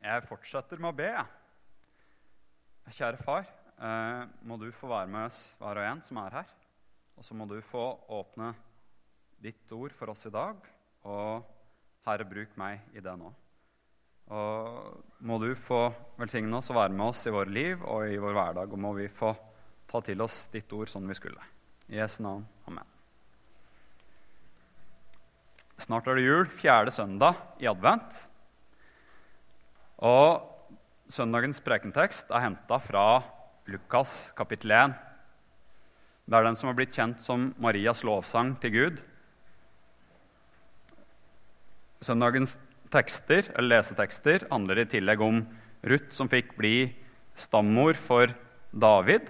Jeg fortsetter med å be. Kjære far, eh, må du få være med oss hver og en som er her. Og så må du få åpne ditt ord for oss i dag, og Herre, bruk meg i det nå. Og må du få velsigne oss og være med oss i våre liv og i vår hverdag, og må vi få ta til oss ditt ord sånn vi skulle. I Jesu navn. Amen. Snart er det jul, fjerde søndag i advent. Og søndagens prekentekst er henta fra Lukas kapittel 1. Det er den som har blitt kjent som Marias lovsang til Gud. Søndagens tekster, eller lesetekster handler i tillegg om Ruth som fikk bli stammor for David.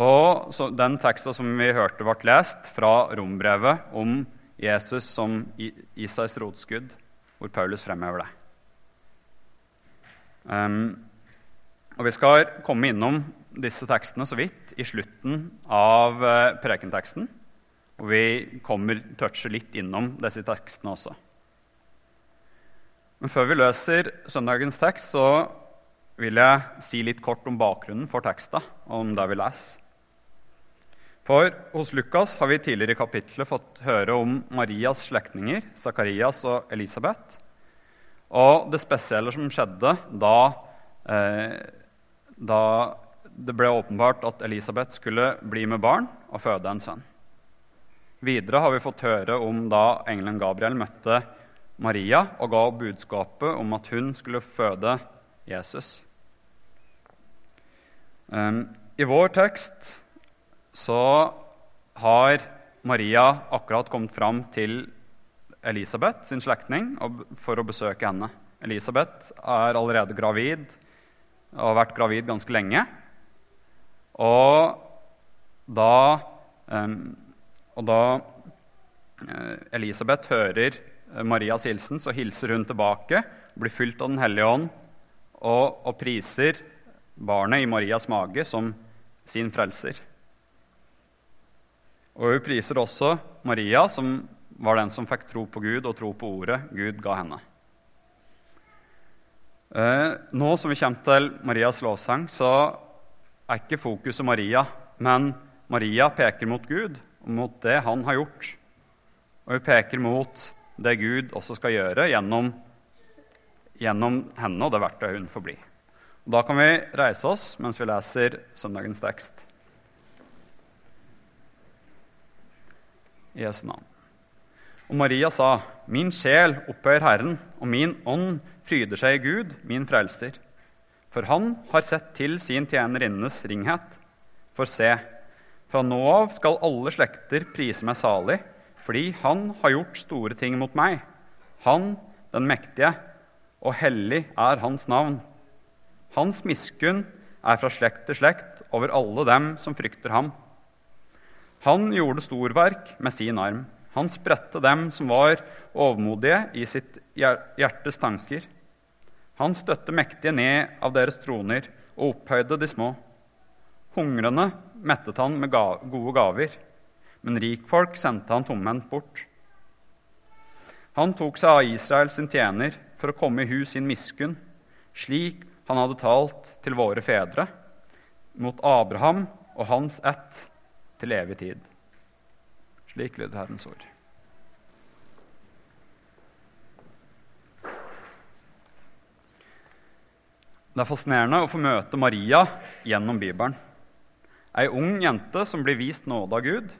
Og den teksten som vi hørte ble lest fra rombrevet om Jesus som Isais rotskudd, hvor Paulus fremhever det. Um, og Vi skal komme innom disse tekstene så vidt i slutten av uh, prekenteksten. Og vi kommer toucher litt innom disse tekstene også. Men før vi løser søndagens tekst, så vil jeg si litt kort om bakgrunnen for teksta, om det vi leser. For hos Lukas har vi tidligere i kapittelet fått høre om Marias slektninger, Zakarias og Elisabeth. Og det spesielle som skjedde da, eh, da det ble åpenbart at Elisabeth skulle bli med barn og føde en sønn. Videre har vi fått høre om da engelen Gabriel møtte Maria og ga budskapet om at hun skulle føde Jesus. I vår tekst så har Maria akkurat kommet fram til Elisabeth, sin slektning, for å besøke henne. Elisabeth er allerede gravid og har vært gravid ganske lenge. Og da, og da eh, Elisabeth hører Marias hilsen, så hilser hun tilbake, blir fylt av Den hellige ånd og, og priser barnet i Marias mage som sin frelser. Og hun priser også Maria, som var den som fikk tro på Gud og tro på ordet Gud ga henne. Eh, nå som vi kommer til Marias lovsang, så er ikke fokuset Maria, men Maria peker mot Gud og mot det han har gjort. Og hun peker mot det Gud også skal gjøre gjennom, gjennom henne og det verktøyet hun får bli. Da kan vi reise oss mens vi leser søndagens tekst. I Jesu navn. Og Maria sa, Min sjel opphøyer Herren, og min ånd fryder seg i Gud, min frelser. For han har sett til sin tjenerinnes ringhet. For se, fra nå av skal alle slekter prise meg salig, fordi han har gjort store ting mot meg. Han, den mektige, og hellig er hans navn. Hans miskunn er fra slekt til slekt over alle dem som frykter ham. Han gjorde storverk med sin arm. Han spredte dem som var overmodige i sitt hjertes tanker. Han støtte mektige ned av deres troner og opphøyde de små. Hungrende mettet han med gode gaver, men rikfolk sendte han tomhendt bort. Han tok seg av Israel sin tjener for å komme i hus sin miskunn, slik han hadde talt til våre fedre, mot Abraham og hans ett til evig tid. Slik lyder Herrens ord. Det er fascinerende å få møte Maria gjennom Bibelen. Ei ung jente som blir vist nåde av Gud,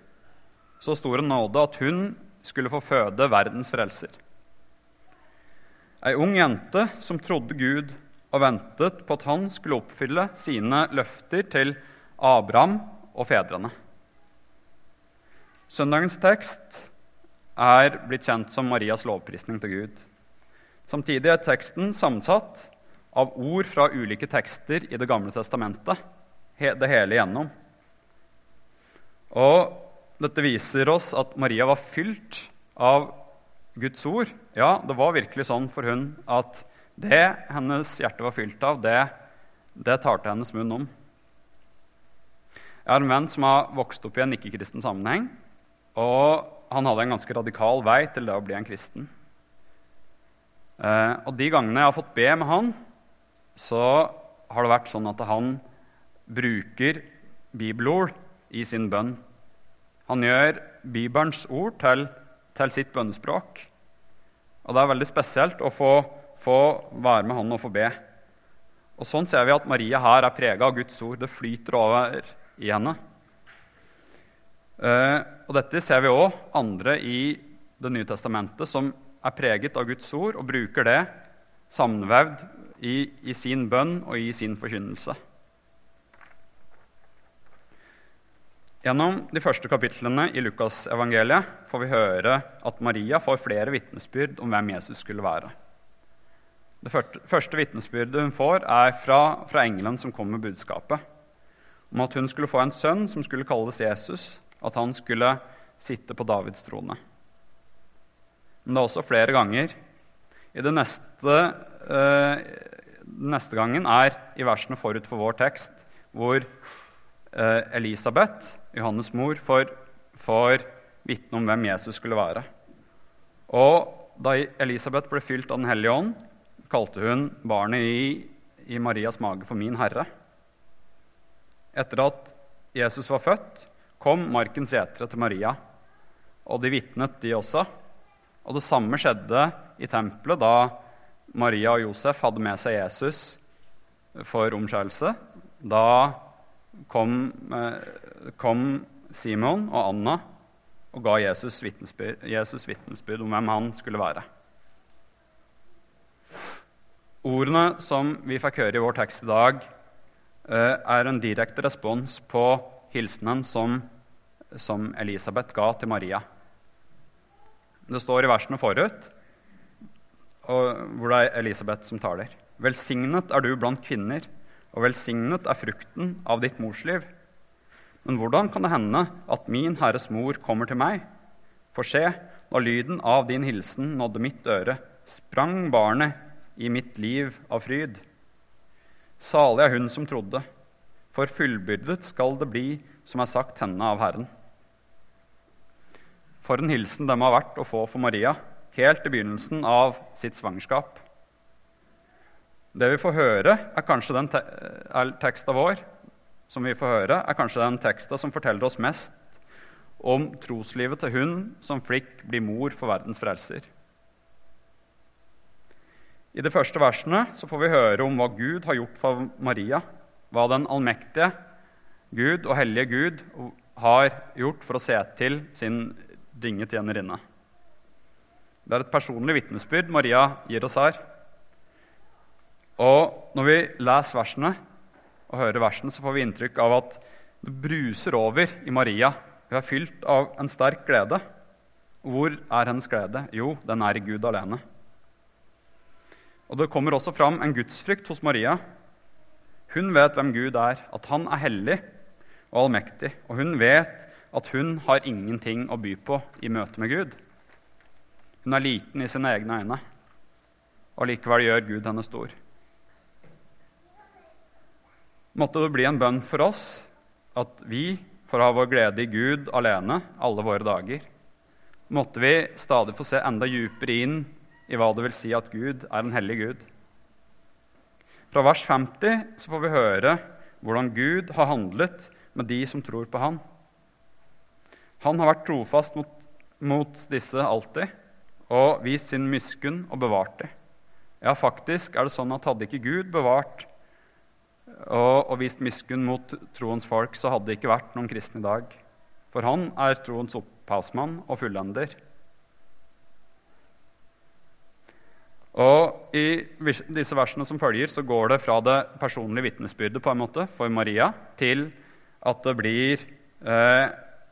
så stor en nåde at hun skulle få føde verdens frelser. Ei ung jente som trodde Gud og ventet på at han skulle oppfylle sine løfter til Abraham og fedrene. Søndagens tekst er blitt kjent som Marias lovprisning til Gud. Samtidig er teksten sammensatt av ord fra ulike tekster i Det gamle testamentet, det hele igjennom. Og dette viser oss at Maria var fylt av Guds ord. Ja, det var virkelig sånn for hun at det hennes hjerte var fylt av, det, det talte hennes munn om. Jeg har en venn som har vokst opp i en ikke-kristen sammenheng. Og han hadde en ganske radikal vei til det å bli en kristen. Eh, og de gangene jeg har fått be med han, så har det vært sånn at han bruker bibelord i sin bønn. Han gjør Bibelens ord til, til sitt bønnespråk. Og det er veldig spesielt å få, få være med han og få be. Og Sånn ser vi at Maria her er prega av Guds ord. Det flyter over i henne. Eh, og Dette ser vi òg andre i Det nye testamentet som er preget av Guds ord og bruker det sammenvevd i, i sin bønn og i sin forkynnelse. Gjennom de første kapitlene i Lukasevangeliet får vi høre at Maria får flere vitnesbyrd om hvem Jesus skulle være. Det første vitnesbyrdet hun får, er fra, fra engelen som kom med budskapet om at hun skulle få en sønn som skulle kalles Jesus, at han skulle sitte på Davids trone. Men det er også flere ganger. I det neste, eh, neste gangen er i versene forut for vår tekst, hvor eh, Elisabeth Johannes' mor, får, får vitne om hvem Jesus skulle være. Og da Elisabeth ble fylt av Den hellige ånd, kalte hun barnet i, i Marias mage for min herre. Etter at Jesus var født, kom markens gjetere til Maria, og de vitnet, de også. Og det samme skjedde i tempelet da Maria og Josef hadde med seg Jesus for omskjærelse. Da kom, eh, kom Simon og Anna og ga Jesus vitnesbyrd, Jesus vitnesbyrd om hvem han skulle være. Ordene som vi fikk høre i vår tekst i dag, eh, er en direkte respons på hilsenen som, som Elisabeth ga til Maria. Det står i versene forut, hvor det er Elisabeth som taler. Velsignet er du blant kvinner og velsignet er frukten av ditt morsliv. Men hvordan kan det hende at min Herres mor kommer til meg? For se, da lyden av din hilsen nådde mitt øre, sprang barnet i mitt liv av fryd. Salig er hun som trodde, for fullbyrdet skal det bli som er sagt henne av Herren. For en hilsen dem har vært å få for Maria, helt i begynnelsen av sitt svangerskap. Det vi får høre, er kanskje den te teksta vår som vi får høre, er kanskje den teksta som forteller oss mest om troslivet til hun som flikk blir mor for verdens frelser. I de første versene så får vi høre om hva Gud har gjort for Maria, hva den allmektige Gud og hellige Gud har gjort for å se til sin dynge tjenerinne. Det er et personlig vitnesbyrd Maria gir oss her. Og når vi leser versene og hører versene, så får vi inntrykk av at det bruser over i Maria. Hun er fylt av en sterk glede. Hvor er hennes glede? Jo, den er i Gud alene. Og Det kommer også fram en gudsfrykt hos Maria. Hun vet hvem Gud er, at han er hellig og allmektig. Og hun vet at hun har ingenting å by på i møte med Gud. Hun er liten i sine egne øyne, og likevel gjør Gud henne stor. Måtte det bli en bønn for oss at vi får ha vår glede i Gud alene alle våre dager. Måtte vi stadig få se enda dypere inn i hva det vil si at Gud er en hellig Gud. Fra vers 50 så får vi høre hvordan Gud har handlet med de som tror på Han. Han har vært trofast mot, mot disse alltid og vist sin miskunn og bevart dem. Ja, faktisk er det sånn at hadde ikke Gud bevart og, og vist miskunn mot troens folk, så hadde det ikke vært noen kristne i dag. For han er troens opphavsmann og fullender. Og I disse versene som følger, så går det fra det personlige vitnesbyrdet på en måte for Maria til at, blir, eh,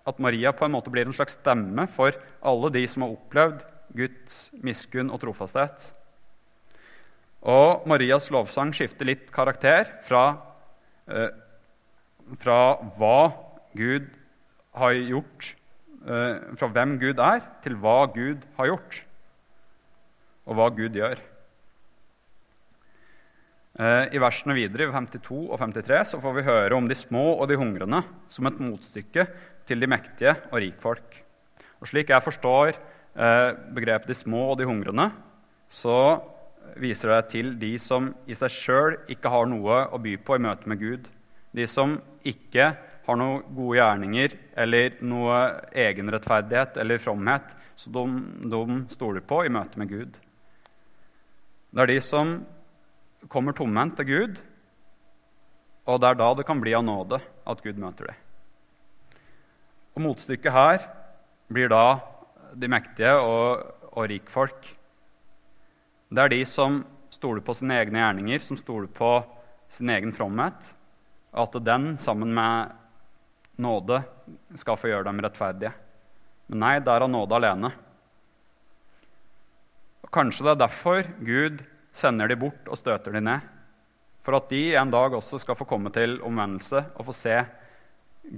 at Maria på en måte blir en slags stemme for alle de som har opplevd Guds miskunn og trofasthet. Og Marias lovsang skifter litt karakter fra, eh, fra hva Gud har gjort, eh, fra hvem Gud er, til hva Gud har gjort, og hva Gud gjør. Eh, I versene videre, i 52 og 53, så får vi høre om de små og de hungrende som et motstykke til de mektige og rikfolk. Og Slik jeg forstår eh, begrepet de små og de hungrende, så viser det til de som i seg sjøl ikke har noe å by på i møte med Gud. De som ikke har noen gode gjerninger eller noe egenrettferdighet eller fromhet som de, de stoler på i møte med Gud. Det er de som kommer tomhendt til Gud, og det er da det kan bli av nåde at Gud møter dem. Og Motstykket her blir da de mektige og, og rikfolk. Det er de som stoler på sine egne gjerninger, som stoler på sin egen fromhet, og at den sammen med nåde skal få gjøre dem rettferdige. Men nei, det er av nåde alene. Og Kanskje det er derfor Gud sender de bort og støter de ned. For at de en dag også skal få komme til omvendelse og få se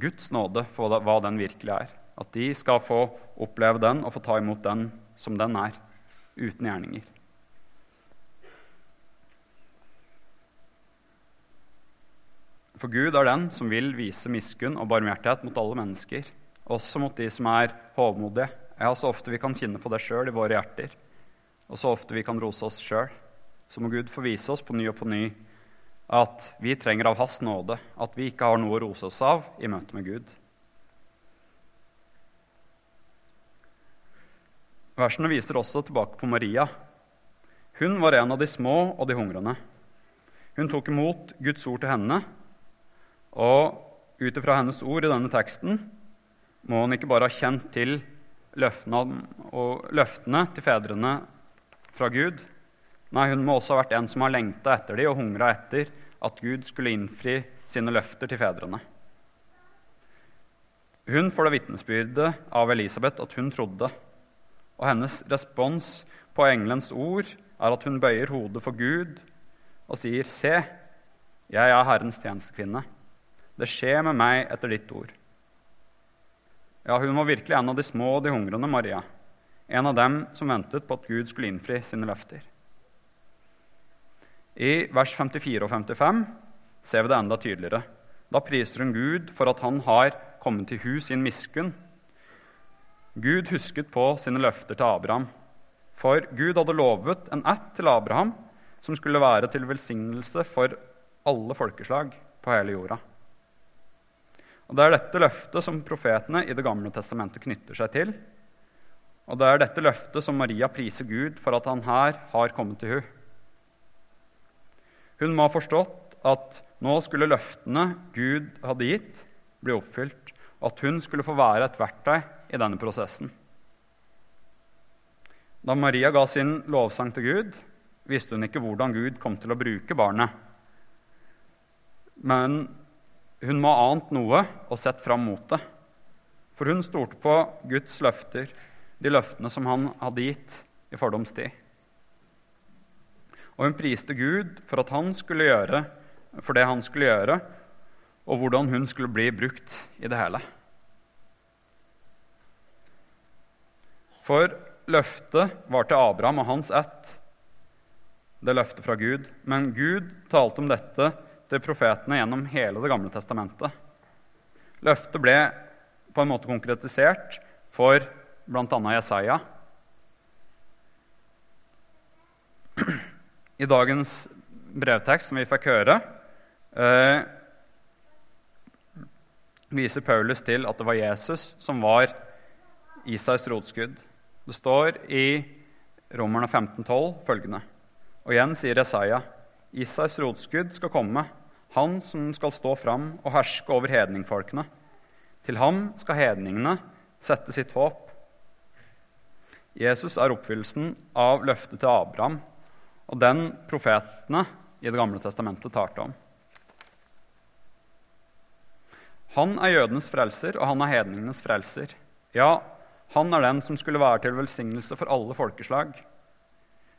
Guds nåde for hva den virkelig er. At de skal få oppleve den og få ta imot den som den er, uten gjerninger. For Gud er den som vil vise miskunn og barmhjertighet mot alle mennesker, også mot de som er hovmodige. Ja, så ofte vi kan kjenne på det sjøl i våre hjerter, og så ofte vi kan rose oss sjøl. Så må Gud få vise oss på ny og på ny at vi trenger av Hans nåde, at vi ikke har noe å rose oss av i møte med Gud. Versene viser også tilbake på Maria. Hun var en av de små og de hungrende. Hun tok imot Guds ord til henne og ut ifra hennes ord i denne teksten må hun ikke bare ha kjent til løftene, løftene til fedrene fra Gud. Nei, hun må også ha vært en som har lengta etter dem og hungra etter at Gud skulle innfri sine løfter til fedrene. Hun får det vitnesbyrdet av Elisabeth at hun trodde, og hennes respons på engelens ord er at hun bøyer hodet for Gud og sier, 'Se, jeg er Herrens tjenestekvinne.' Det skjer med meg etter ditt ord. Ja, hun var virkelig en av de små og de hungrende, Maria. En av dem som ventet på at Gud skulle innfri sine løfter. I vers 54 og 55 ser vi det enda tydeligere. Da priser hun Gud for at han har kommet til hus i en miskunn. Gud husket på sine løfter til Abraham. For Gud hadde lovet en ett til Abraham som skulle være til velsignelse for alle folkeslag på hele jorda. Og Det er dette løftet som profetene i Det gamle testamentet knytter seg til. Og det er dette løftet som Maria priser Gud for at han her har kommet til hun. Hun må ha forstått at nå skulle løftene Gud hadde gitt, bli oppfylt, og at hun skulle få være et verktøy i denne prosessen. Da Maria ga sin lovsang til Gud, visste hun ikke hvordan Gud kom til å bruke barnet. Men hun må ha ant noe og sett fram mot det. For hun stolte på Guds løfter, de løftene som han hadde gitt i fordoms tid. Og hun priste Gud for, gjøre, for det han skulle gjøre, og hvordan hun skulle bli brukt i det hele. For løftet var til Abraham og hans ett, det løftet fra Gud. Men Gud talte om dette til profetene gjennom hele Det gamle testamentet. Løftet ble på en måte konkretisert for bl.a. Jesaja. I dagens brevtekst, som vi fikk høre, eh, viser Paulus til at det var Jesus som var Isais rotskudd. Det står i Romerne 15,12 følgende. Og igjen sier Jesaja, Isais rotskudd skal komme han som skal stå fram og herske over hedningfolkene. Til ham skal hedningene sette sitt håp. Jesus er oppfyllelsen av løftet til Abraham og den profetene i Det gamle testamentet talte om. Han er jødenes frelser, og han er hedningenes frelser. Ja, han er den som skulle være til velsignelse for alle folkeslag.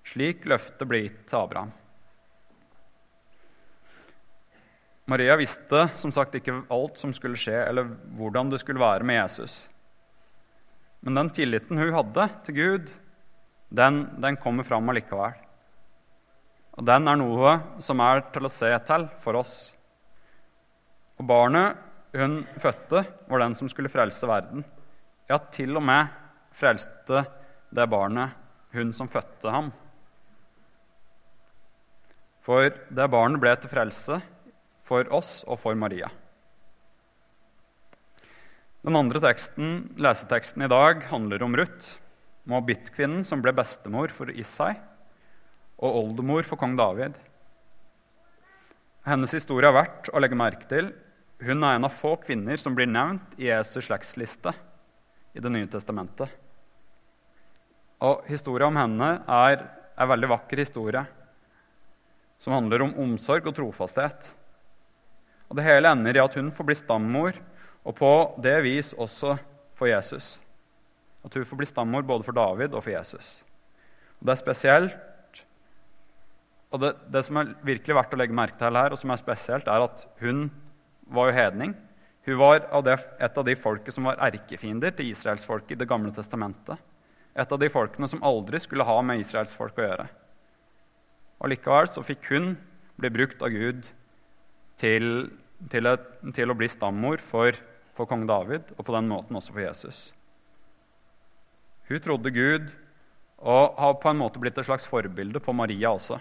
Slik løftet ble gitt til Abraham. Maria visste som sagt ikke alt som skulle skje, eller hvordan det skulle være med Jesus. Men den tilliten hun hadde til Gud, den, den kommer fram allikevel. Og den er noe som er til å se til for oss. Og barnet hun fødte, var den som skulle frelse verden. Ja, til og med frelste det barnet hun som fødte ham. For det barnet ble til frelse for oss og for Maria. Den andre teksten, leseteksten i dag handler om Ruth, Moabit-kvinnen som ble bestemor for Isai og oldemor for kong David. Hennes historie er verdt å legge merke til. Hun er en av få kvinner som blir nevnt i Jesus' slektsliste i Det nye testamentet. Og historien om henne er en veldig vakker historie som handler om omsorg og trofasthet. Og Det hele ender i at hun får bli stammor og på det vis også for Jesus. At hun får bli stammor både for David og for Jesus. Og Det er spesielt, og det, det, som er virkelig verdt å legge merke til her, og som er spesielt, er at hun var jo hedning. Hun var av det, et av de folket som var erkefiender til israelsfolket i Det gamle testamentet. Et av de folkene som aldri skulle ha med israelsfolk å gjøre. Og Likevel så fikk hun bli brukt av Gud til, til, et, til å bli stammor for for kong David, og på den måten også for Jesus. Hun trodde Gud og har på en måte blitt et slags forbilde på Maria også.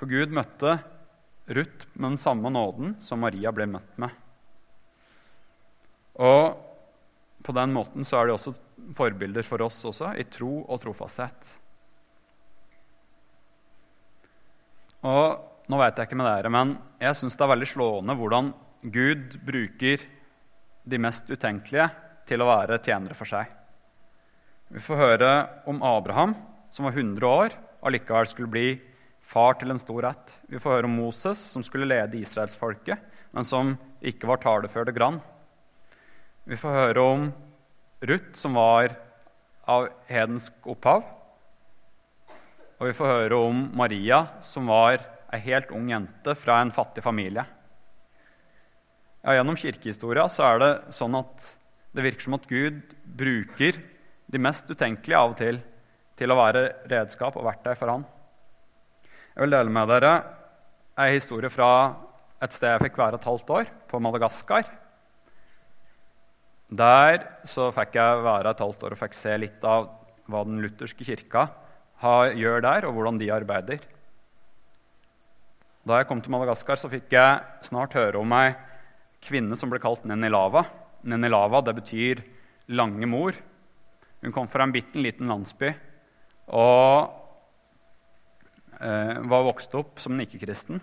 For Gud møtte Ruth med den samme nåden som Maria ble møtt med. Og på den måten så er de også forbilder for oss også, i tro og trofasthet. Og nå vet jeg ikke med dere, men jeg syns det er veldig slående hvordan Gud bruker de mest utenkelige til å være tjenere for seg. Vi får høre om Abraham, som var 100 år og likevel skulle bli far til en stor ett. Vi får høre om Moses, som skulle lede israelsfolket, men som ikke var talefør det grann. Vi får høre om Ruth, som var av hedensk opphav. Og vi får høre om Maria, som var ei helt ung jente fra en fattig familie. Ja, gjennom kirkehistoria så er det sånn at det virker som at Gud bruker de mest utenkelige av og til til å være redskap og verktøy for han. Jeg vil dele med dere ei historie fra et sted jeg fikk være et halvt år, på Madagaskar. Der så fikk jeg være et halvt år og fikk se litt av hva den lutherske kirka gjør der, og hvordan de arbeider. Da jeg kom til Madagaskar, så fikk jeg snart høre om ei kvinne som ble kalt Nenilava. Nenilava det betyr 'lange mor'. Hun kom fra en bitte liten landsby og eh, var vokst opp som en ikke-kristen.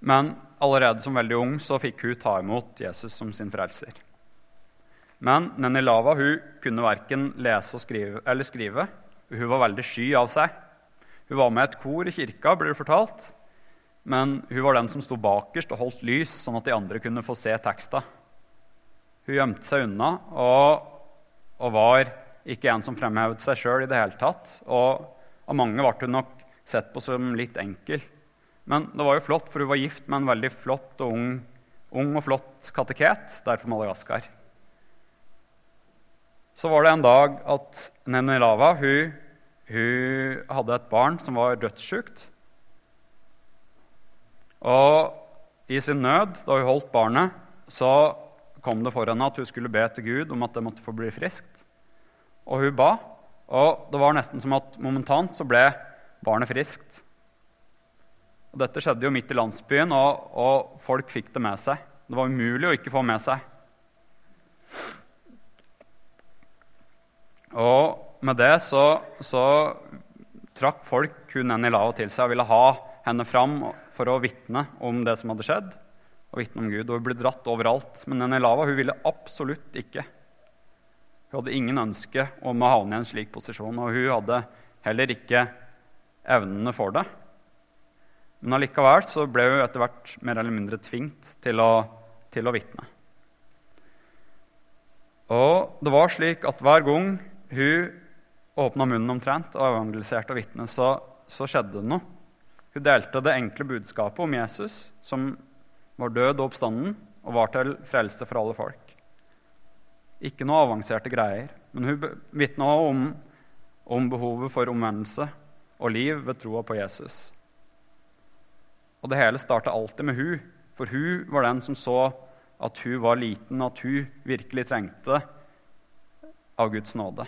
Men allerede som veldig ung så fikk hun ta imot Jesus som sin frelser. Men Nenilava hun kunne verken lese skrive, eller skrive. Hun var veldig sky av seg. Hun var med et kor i kirka, blir det fortalt. Men hun var den som sto bakerst og holdt lys, sånn at de andre kunne få se teksta. Hun gjemte seg unna og, og var ikke en som fremhevet seg sjøl i det hele tatt. Og av mange ble hun nok sett på som litt enkel. Men det var jo flott, for hun var gift med en veldig flott og ung, ung og flott kateket der på Madagaskar. Så var det en dag at Nenelava hun hun hadde et barn som var dødssjukt. Og i sin nød, da hun holdt barnet, så kom det for henne at hun skulle be til Gud om at det måtte få bli friskt. Og hun ba, og det var nesten som at momentant så ble barnet friskt. Og dette skjedde jo midt i landsbyen, og, og folk fikk det med seg. Det var umulig å ikke få med seg. Og med det så, så trakk folk hun Nenny Lao til seg og ville ha henne fram for å vitne om det som hadde skjedd. og vitne om Gud. Og hun ble dratt overalt. Men Nenny Lava hun ville absolutt ikke. Hun hadde ingen ønske om å havne i en slik posisjon, og hun hadde heller ikke evnene for det. Men allikevel så ble hun etter hvert mer eller mindre tvingt til å, til å vitne. Og det var slik at hver gang hun åpna munnen omtrent og evangeliserte og vitnet, så, så, skjedde det noe. Hun delte det enkle budskapet om Jesus, som var død og oppstanden, og var til frelse for alle folk. Ikke noe avanserte greier, men hun vitna om, om behovet for omvendelse og liv ved troa på Jesus. Og det hele starta alltid med hun, for hun var den som så at hun var liten, at hun virkelig trengte av Guds nåde.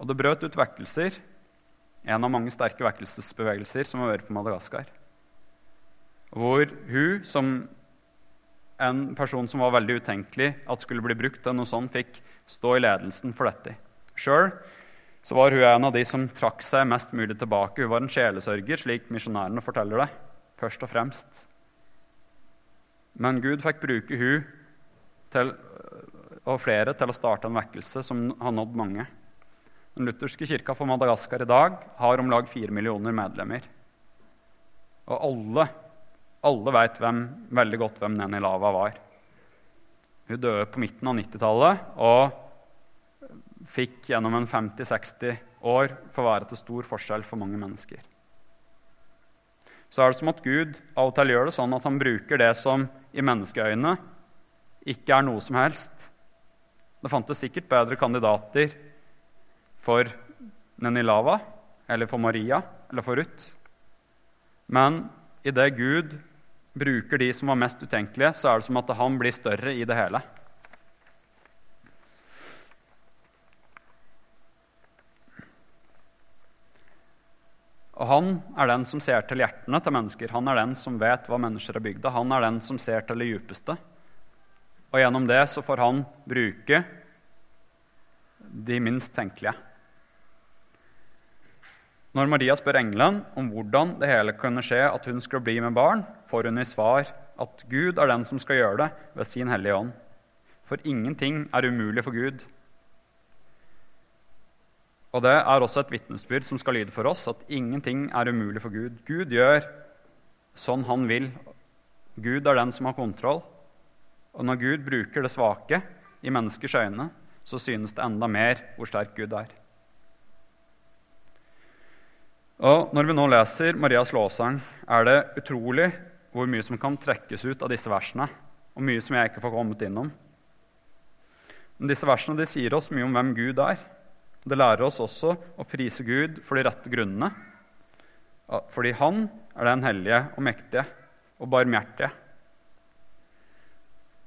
Og det brøt ut vekkelser, en av mange sterke vekkelsesbevegelser som har vært på Madagaskar. Hvor hun, som en person som var veldig utenkelig at skulle bli brukt til noe sånt, fikk stå i ledelsen for dette. Sjøl var hun en av de som trakk seg mest mulig tilbake. Hun var en sjelesørger, slik misjonærene forteller det, først og fremst. Men Gud fikk bruke hun til, og flere til å starte en vekkelse som har nådd mange. Den lutherske kirka på Madagaskar i dag har om lag fire millioner medlemmer. Og alle, alle vet veldig godt hvem Neni Lava var. Hun døde på midten av 90-tallet og fikk gjennom en 50-60 år få være til stor forskjell for mange mennesker. Så er det som at Gud av og til gjør det sånn at han bruker det som i menneskeøyne ikke er noe som helst. Det fantes sikkert bedre kandidater for Nenilava eller for Maria eller for Ruth. Men idet Gud bruker de som var mest utenkelige, så er det som at han blir større i det hele. Og han er den som ser til hjertene til mennesker. Han er den som vet hva mennesker er bygd av. Han er den som ser til det djupeste. Og gjennom det så får han bruke de minst tenkelige. Når Maria spør engelen om hvordan det hele kunne skje at hun skulle bli med barn, får hun i svar at Gud er den som skal gjøre det ved sin hellige ånd. For ingenting er umulig for Gud. Og det er også et vitnesbyrd som skal lyde for oss, at ingenting er umulig for Gud. Gud gjør sånn han vil. Gud er den som har kontroll. Og når Gud bruker det svake i menneskers øyne, så synes det enda mer hvor sterk Gud er. Og Når vi nå leser Marias lovsang, er det utrolig hvor mye som kan trekkes ut av disse versene, og mye som jeg ikke får kommet innom. Men disse versene de sier oss mye om hvem Gud er. Det lærer oss også å prise Gud for de rette grunnene. Fordi Han er den hellige og mektige og barmhjertige.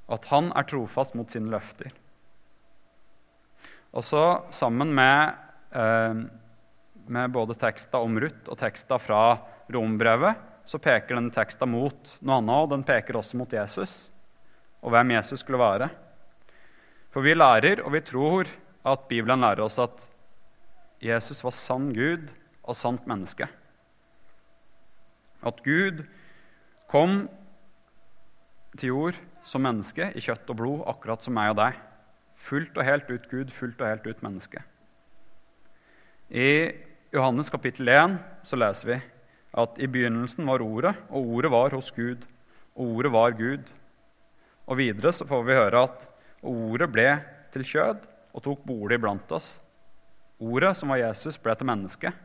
At Han er trofast mot sine løfter. Og så sammen med eh, med både teksta om Ruth og teksta fra rombrevet, så peker denne teksta mot noe annet, og den peker også mot Jesus og hvem Jesus skulle være. For vi lærer, og vi tror, at Bibelen lærer oss at Jesus var sann Gud og sant menneske. At Gud kom til jord som menneske i kjøtt og blod, akkurat som meg og deg. Fullt og helt ut Gud, fullt og helt ut menneske. I Johannes kapittel 1 så leser vi at i begynnelsen var Ordet, og Ordet var hos Gud, og Ordet var Gud. Og videre så får vi høre at Ordet ble til kjød og tok bolig blant oss. Ordet, som var Jesus, ble til menneske.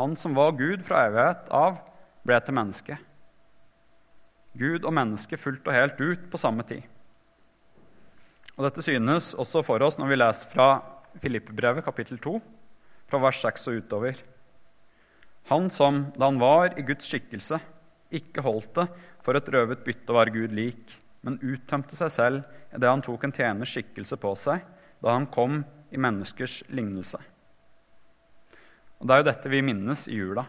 Han som var Gud fra evighet av, ble til menneske. Gud og menneske fullt og helt ut på samme tid. Og Dette synes også for oss når vi leser fra Filippebrevet kapittel 2 fra vers 6 og utover. Han som, da han var i Guds skikkelse, ikke holdt det for et røvet bytte å være Gud lik, men uttømte seg selv idet han tok en tjeners skikkelse på seg da han kom i menneskers lignelse. Og Det er jo dette vi minnes i jula.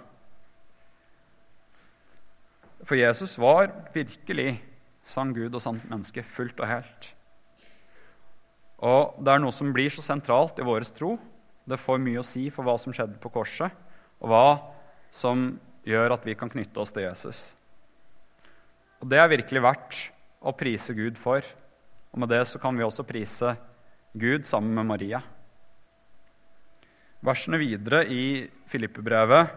For Jesus var virkelig sann Gud og sant menneske fullt og helt. Og det er noe som blir så sentralt i vår tro, det får mye å si for hva som skjedde på korset, og hva som gjør at vi kan knytte oss til Jesus. Og Det er virkelig verdt å prise Gud for. Og med det så kan vi også prise Gud sammen med Maria. Versene videre i Filippebrevet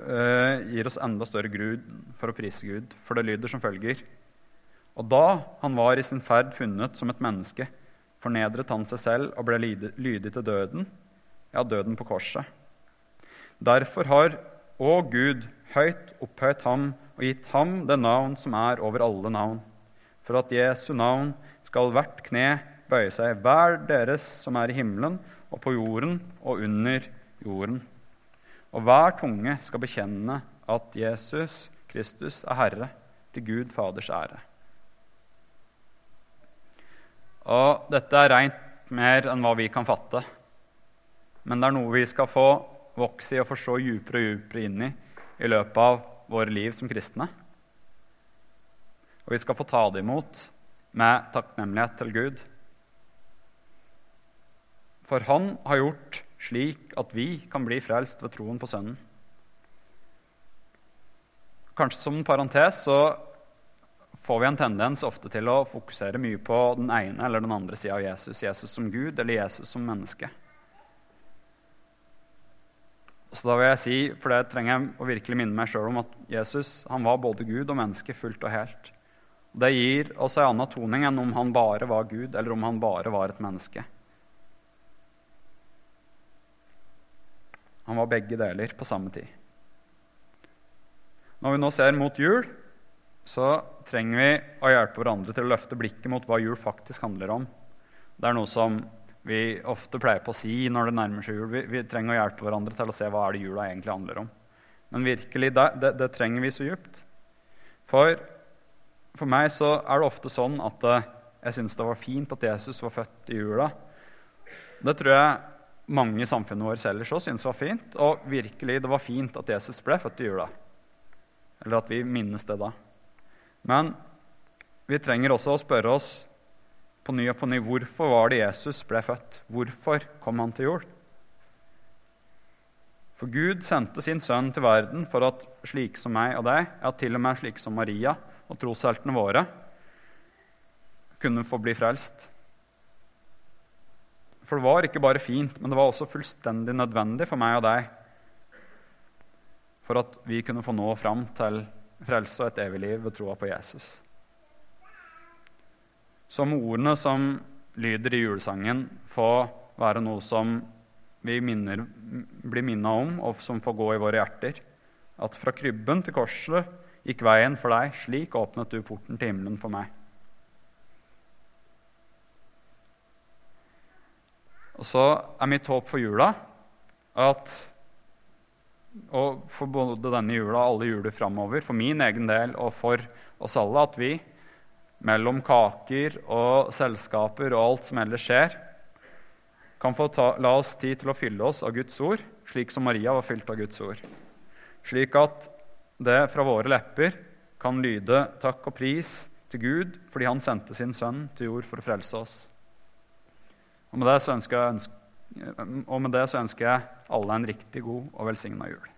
eh, gir oss enda større grunn for å prise Gud, for det lyder som følger. Og da han var i sin ferd funnet som et menneske, fornedret han seg selv og ble lydig til døden, ja, døden på korset. Derfor har Å Gud høyt opphøyt ham og gitt ham det navn som er over alle navn, for at Jesu navn skal hvert kne bøye seg, hver deres som er i himmelen og på jorden og under jorden. Og hver tunge skal bekjenne at Jesus Kristus er Herre, til Gud Faders ære. Og dette er reint mer enn hva vi kan fatte. Men det er noe vi skal få vokse i og forstå djupere og djupere inn i i løpet av våre liv som kristne. Og vi skal få ta det imot med takknemlighet til Gud. For Han har gjort slik at vi kan bli frelst ved troen på Sønnen. Kanskje som en parentes så får vi en tendens ofte til å fokusere mye på den ene eller den andre sida av Jesus. Jesus som Gud eller Jesus som menneske. Så da vil jeg si, for det trenger jeg å virkelig minne meg sjøl om, at Jesus han var både Gud og menneske fullt og helt. Det gir oss en annen toning enn om han bare var Gud, eller om han bare var et menneske. Han var begge deler på samme tid. Når vi nå ser mot jul, så trenger vi å hjelpe hverandre til å løfte blikket mot hva jul faktisk handler om. Det er noe som vi ofte pleier på å si når det nærmer seg jul. Vi, vi, trenger å hjelpe hverandre til å se hva er det jula egentlig handler om. Men virkelig, det, det, det trenger vi så djupt. For, for meg så er det ofte sånn at uh, jeg syns det var fint at Jesus var født i jula. Det tror jeg mange i samfunnet vårt ellers òg syns var fint. Og virkelig, det var fint at Jesus ble født i jula. Eller at vi minnes det da. Men vi trenger også å spørre oss på ny og på ny hvorfor var det Jesus ble født. Hvorfor kom han til jord? For Gud sendte sin sønn til verden for at slike som meg og deg, ja, til og med slike som Maria og trosheltene våre, kunne få bli frelst. For det var ikke bare fint, men det var også fullstendig nødvendig for meg og deg for at vi kunne få nå fram til frelse og et evig liv ved troa på Jesus som ordene som lyder i julesangen, få være noe som vi minner, blir minna om, og som får gå i våre hjerter. At fra krybben til korset gikk veien for deg, slik åpnet du porten til himmelen for meg. Og så er mitt håp for jula at og for både denne jula og alle juler framover, for min egen del og for oss alle, at vi mellom kaker og selskaper og alt som ellers skjer, kan få ta, la oss tid til å fylle oss av Guds ord, slik som Maria var fylt av Guds ord. Slik at det fra våre lepper kan lyde takk og pris til Gud fordi han sendte sin sønn til jord for å frelse oss. Og med det så ønsker jeg, og så ønsker jeg alle en riktig god og velsigna jul.